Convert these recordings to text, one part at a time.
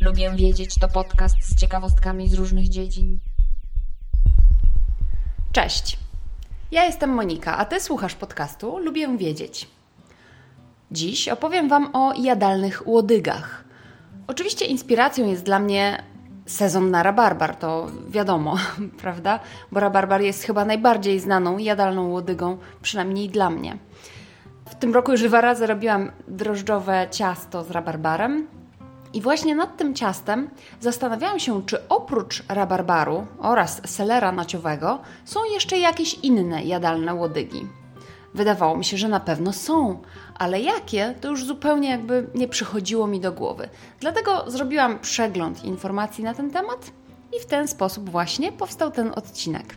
Lubię wiedzieć to podcast z ciekawostkami z różnych dziedzin. Cześć. Ja jestem Monika, a ty słuchasz podcastu Lubię wiedzieć. Dziś opowiem Wam o jadalnych łodygach. Oczywiście inspiracją jest dla mnie sezon na rabarbar, to wiadomo, prawda? Bo rabarbar jest chyba najbardziej znaną jadalną łodygą, przynajmniej dla mnie. W tym roku już dwa razy robiłam drożdżowe ciasto z rabarbarem. I właśnie nad tym ciastem zastanawiałam się, czy oprócz rabarbaru oraz selera naciowego są jeszcze jakieś inne jadalne łodygi. Wydawało mi się, że na pewno są, ale jakie to już zupełnie jakby nie przychodziło mi do głowy. Dlatego zrobiłam przegląd informacji na ten temat i w ten sposób właśnie powstał ten odcinek.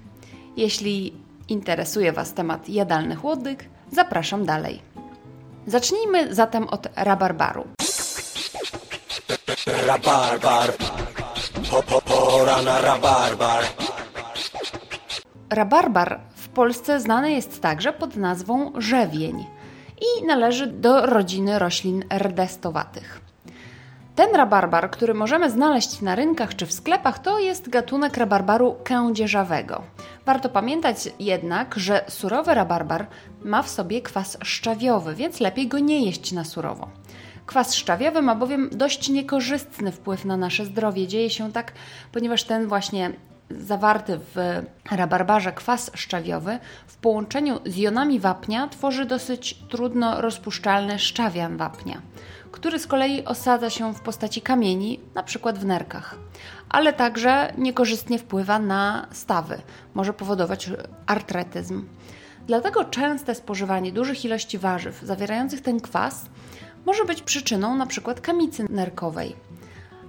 Jeśli interesuje Was temat jadalnych łodyg, zapraszam dalej. Zacznijmy zatem od rabarbaru. Rabarbar. Po, po, pora na rabarbar. Rabarbar Polsce znany jest także pod nazwą rzewień i należy do rodziny roślin rdestowatych. Ten rabarbar, który możemy znaleźć na rynkach czy w sklepach, to jest gatunek rabarbaru kędzierzawego. Warto pamiętać jednak, że surowy rabarbar ma w sobie kwas szczawiowy, więc lepiej go nie jeść na surowo. Kwas szczawiowy ma bowiem dość niekorzystny wpływ na nasze zdrowie. Dzieje się tak, ponieważ ten właśnie zawarty w rabarbarze kwas szczawiowy w połączeniu z jonami wapnia tworzy dosyć trudno rozpuszczalny szczawian wapnia, który z kolei osadza się w postaci kamieni, przykład w nerkach, ale także niekorzystnie wpływa na stawy, może powodować artretyzm. Dlatego częste spożywanie dużych ilości warzyw zawierających ten kwas może być przyczyną np. kamicy nerkowej,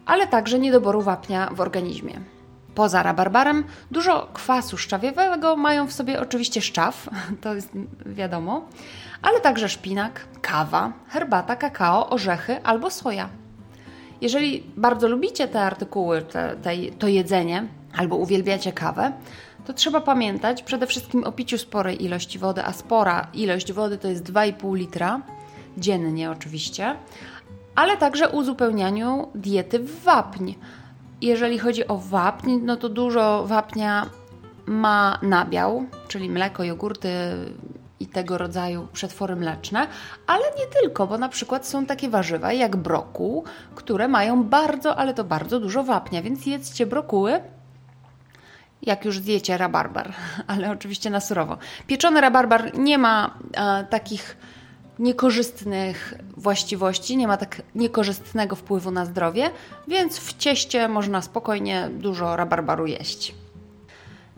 ale także niedoboru wapnia w organizmie. Poza rabarbarem dużo kwasu szczawiowego mają w sobie oczywiście szczaw, to jest wiadomo, ale także szpinak, kawa, herbata, kakao, orzechy albo soja. Jeżeli bardzo lubicie te artykuły, te, te, to jedzenie albo uwielbiacie kawę, to trzeba pamiętać przede wszystkim o piciu sporej ilości wody, a spora ilość wody to jest 2,5 litra dziennie oczywiście, ale także uzupełnianiu diety w wapń. Jeżeli chodzi o wapń, no to dużo wapnia ma nabiał, czyli mleko, jogurty i tego rodzaju przetwory mleczne, ale nie tylko, bo na przykład są takie warzywa jak brokuł, które mają bardzo, ale to bardzo dużo wapnia, więc jedzcie brokuły, jak już zjecie rabarbar, ale oczywiście na surowo. Pieczony rabarbar nie ma e, takich niekorzystnych właściwości, nie ma tak niekorzystnego wpływu na zdrowie, więc w cieście można spokojnie dużo rabarbaru jeść.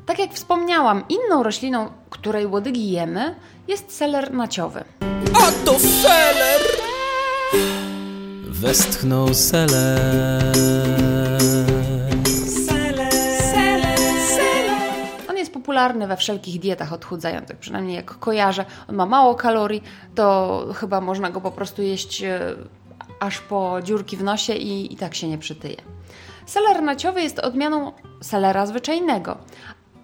Tak jak wspomniałam, inną rośliną, której łodygi jemy, jest seler naciowy. A to seler! Westchnął seler. Popularny we wszelkich dietach odchudzających, przynajmniej jak kojarzę. On ma mało kalorii, to chyba można go po prostu jeść e, aż po dziurki w nosie i, i tak się nie przytyje. Seler naciowy jest odmianą selera zwyczajnego,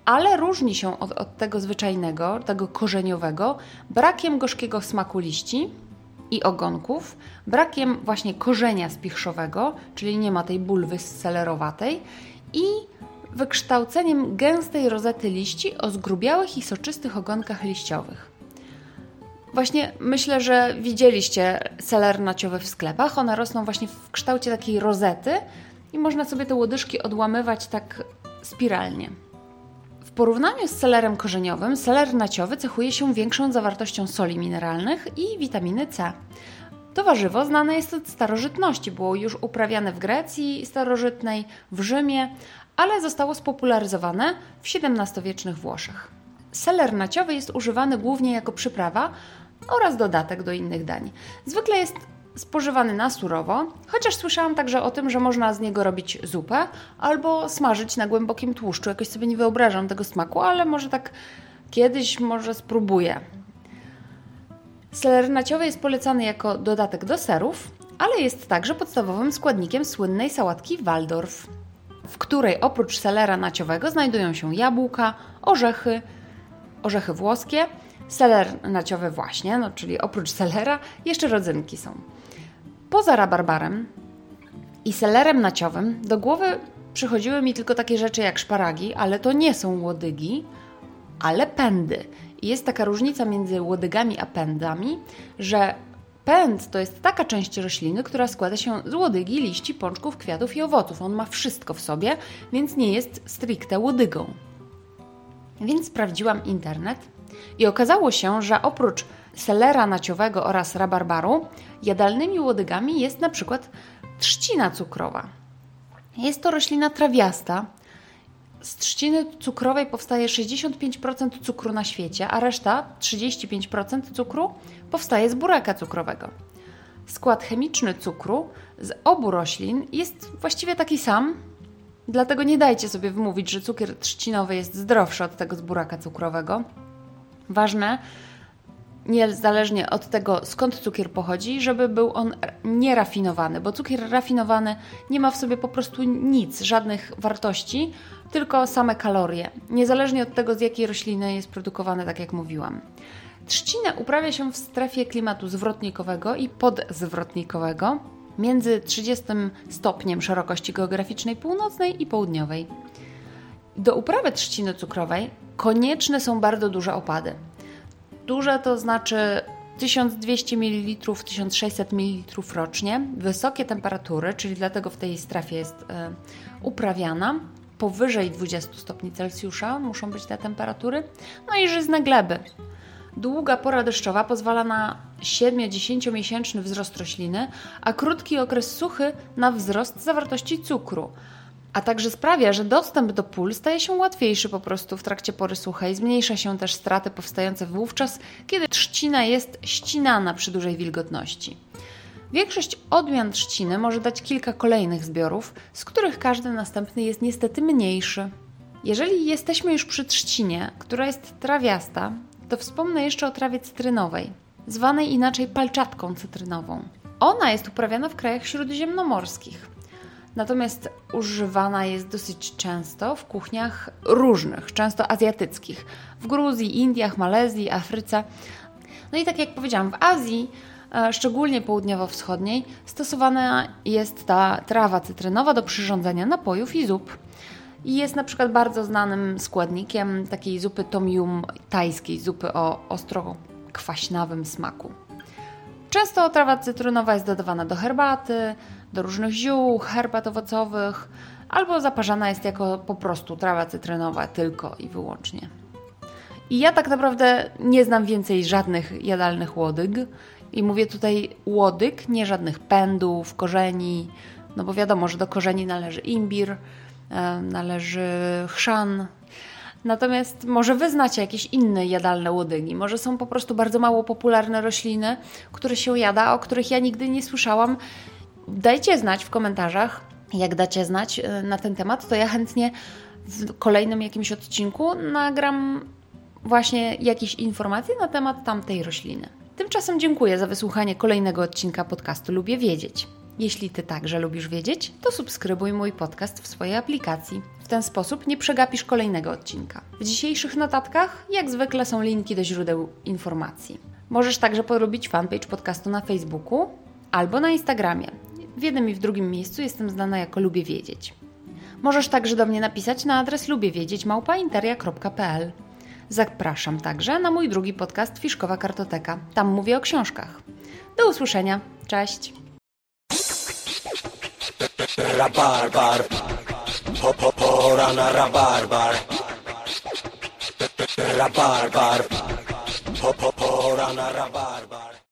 ale różni się od, od tego zwyczajnego, tego korzeniowego, brakiem gorzkiego smaku liści i ogonków, brakiem właśnie korzenia spichrzowego, czyli nie ma tej bulwy selerowatej i wykształceniem gęstej rozety liści o zgrubiałych i soczystych ogonkach liściowych. Właśnie myślę, że widzieliście seler naciowe w sklepach. One rosną właśnie w kształcie takiej rozety i można sobie te łodyżki odłamywać tak spiralnie. W porównaniu z selerem korzeniowym, seler naciowy cechuje się większą zawartością soli mineralnych i witaminy C. To warzywo znane jest od starożytności, było już uprawiane w Grecji starożytnej, w Rzymie, ale zostało spopularyzowane w XVII-wiecznych Włoszech. Seler naciowy jest używany głównie jako przyprawa oraz dodatek do innych dań. Zwykle jest spożywany na surowo, chociaż słyszałam także o tym, że można z niego robić zupę albo smażyć na głębokim tłuszczu. Jakoś sobie nie wyobrażam tego smaku, ale może tak kiedyś może spróbuję. Seler naciowy jest polecany jako dodatek do serów, ale jest także podstawowym składnikiem słynnej sałatki Waldorf. W której oprócz selera naciowego znajdują się jabłka, orzechy, orzechy włoskie, seler naciowy właśnie, no, czyli oprócz selera jeszcze rodzynki są. Poza rabarbarem i selerem naciowym do głowy przychodziły mi tylko takie rzeczy jak szparagi, ale to nie są łodygi, ale pędy. I jest taka różnica między łodygami a pędami, że pęd to jest taka część rośliny, która składa się z łodygi, liści, pączków, kwiatów i owoców. On ma wszystko w sobie, więc nie jest stricte łodygą. Więc sprawdziłam internet i okazało się, że oprócz selera naciowego oraz rabarbaru, jadalnymi łodygami jest na przykład trzcina cukrowa. Jest to roślina trawiasta. Z trzciny cukrowej powstaje 65% cukru na świecie, a reszta 35% cukru powstaje z buraka cukrowego. Skład chemiczny cukru z obu roślin jest właściwie taki sam, dlatego nie dajcie sobie wmówić, że cukier trzcinowy jest zdrowszy od tego z buraka cukrowego. Ważne, niezależnie od tego, skąd cukier pochodzi, żeby był on nierafinowany, bo cukier rafinowany nie ma w sobie po prostu nic, żadnych wartości, tylko same kalorie, niezależnie od tego, z jakiej rośliny jest produkowany, tak jak mówiłam. Trzcinę uprawia się w strefie klimatu zwrotnikowego i podzwrotnikowego między 30 stopniem szerokości geograficznej północnej i południowej. Do uprawy trzciny cukrowej konieczne są bardzo duże opady. Duże to znaczy 1200 ml, 1600 ml rocznie, wysokie temperatury, czyli dlatego w tej strefie jest y, uprawiana. Powyżej 20 stopni Celsjusza muszą być te temperatury. No i żyzne gleby. Długa pora deszczowa pozwala na 7-10 miesięczny wzrost rośliny, a krótki okres suchy na wzrost zawartości cukru a także sprawia, że dostęp do pól staje się łatwiejszy po prostu w trakcie pory suchej. Zmniejsza się też straty powstające wówczas, kiedy trzcina jest ścinana przy dużej wilgotności. Większość odmian trzciny może dać kilka kolejnych zbiorów, z których każdy następny jest niestety mniejszy. Jeżeli jesteśmy już przy trzcinie, która jest trawiasta, to wspomnę jeszcze o trawie cytrynowej, zwanej inaczej palczatką cytrynową. Ona jest uprawiana w krajach śródziemnomorskich. Natomiast używana jest dosyć często w kuchniach różnych, często azjatyckich. W Gruzji, Indiach, Malezji, Afryce. No i tak jak powiedziałam, w Azji, e, szczególnie południowo-wschodniej, stosowana jest ta trawa cytrynowa do przyrządzania napojów i zup. I jest na przykład bardzo znanym składnikiem takiej zupy tom yum tajskiej, zupy o ostro kwaśnawym smaku. Często trawa cytrynowa jest dodawana do herbaty, do różnych ziół, herbat owocowych, albo zaparzana jest jako po prostu trawa cytrynowa tylko i wyłącznie. I ja tak naprawdę nie znam więcej żadnych jadalnych łodyg. I mówię tutaj łodyg, nie żadnych pędów, korzeni, no bo wiadomo, że do korzeni należy imbir, należy chrzan. Natomiast może wy znacie jakieś inne jadalne łodygi. Może są po prostu bardzo mało popularne rośliny, które się jada, o których ja nigdy nie słyszałam Dajcie znać w komentarzach, jak dacie znać e, na ten temat, to ja chętnie w kolejnym jakimś odcinku nagram właśnie jakieś informacje na temat tamtej rośliny. Tymczasem dziękuję za wysłuchanie kolejnego odcinka podcastu Lubię Wiedzieć. Jeśli Ty także lubisz wiedzieć, to subskrybuj mój podcast w swojej aplikacji. W ten sposób nie przegapisz kolejnego odcinka. W dzisiejszych notatkach, jak zwykle, są linki do źródeł informacji. Możesz także porobić fanpage podcastu na Facebooku albo na Instagramie. W jednym i w drugim miejscu jestem znana jako Lubię Wiedzieć. Możesz także do mnie napisać na adres lubiewiedzieć.małpainteria.pl Zapraszam także na mój drugi podcast Fiszkowa Kartoteka. Tam mówię o książkach. Do usłyszenia. Cześć. Rabarbar. Po, po, pora na rabarbar. Rabarbar. Po, po, pora na rabarbar.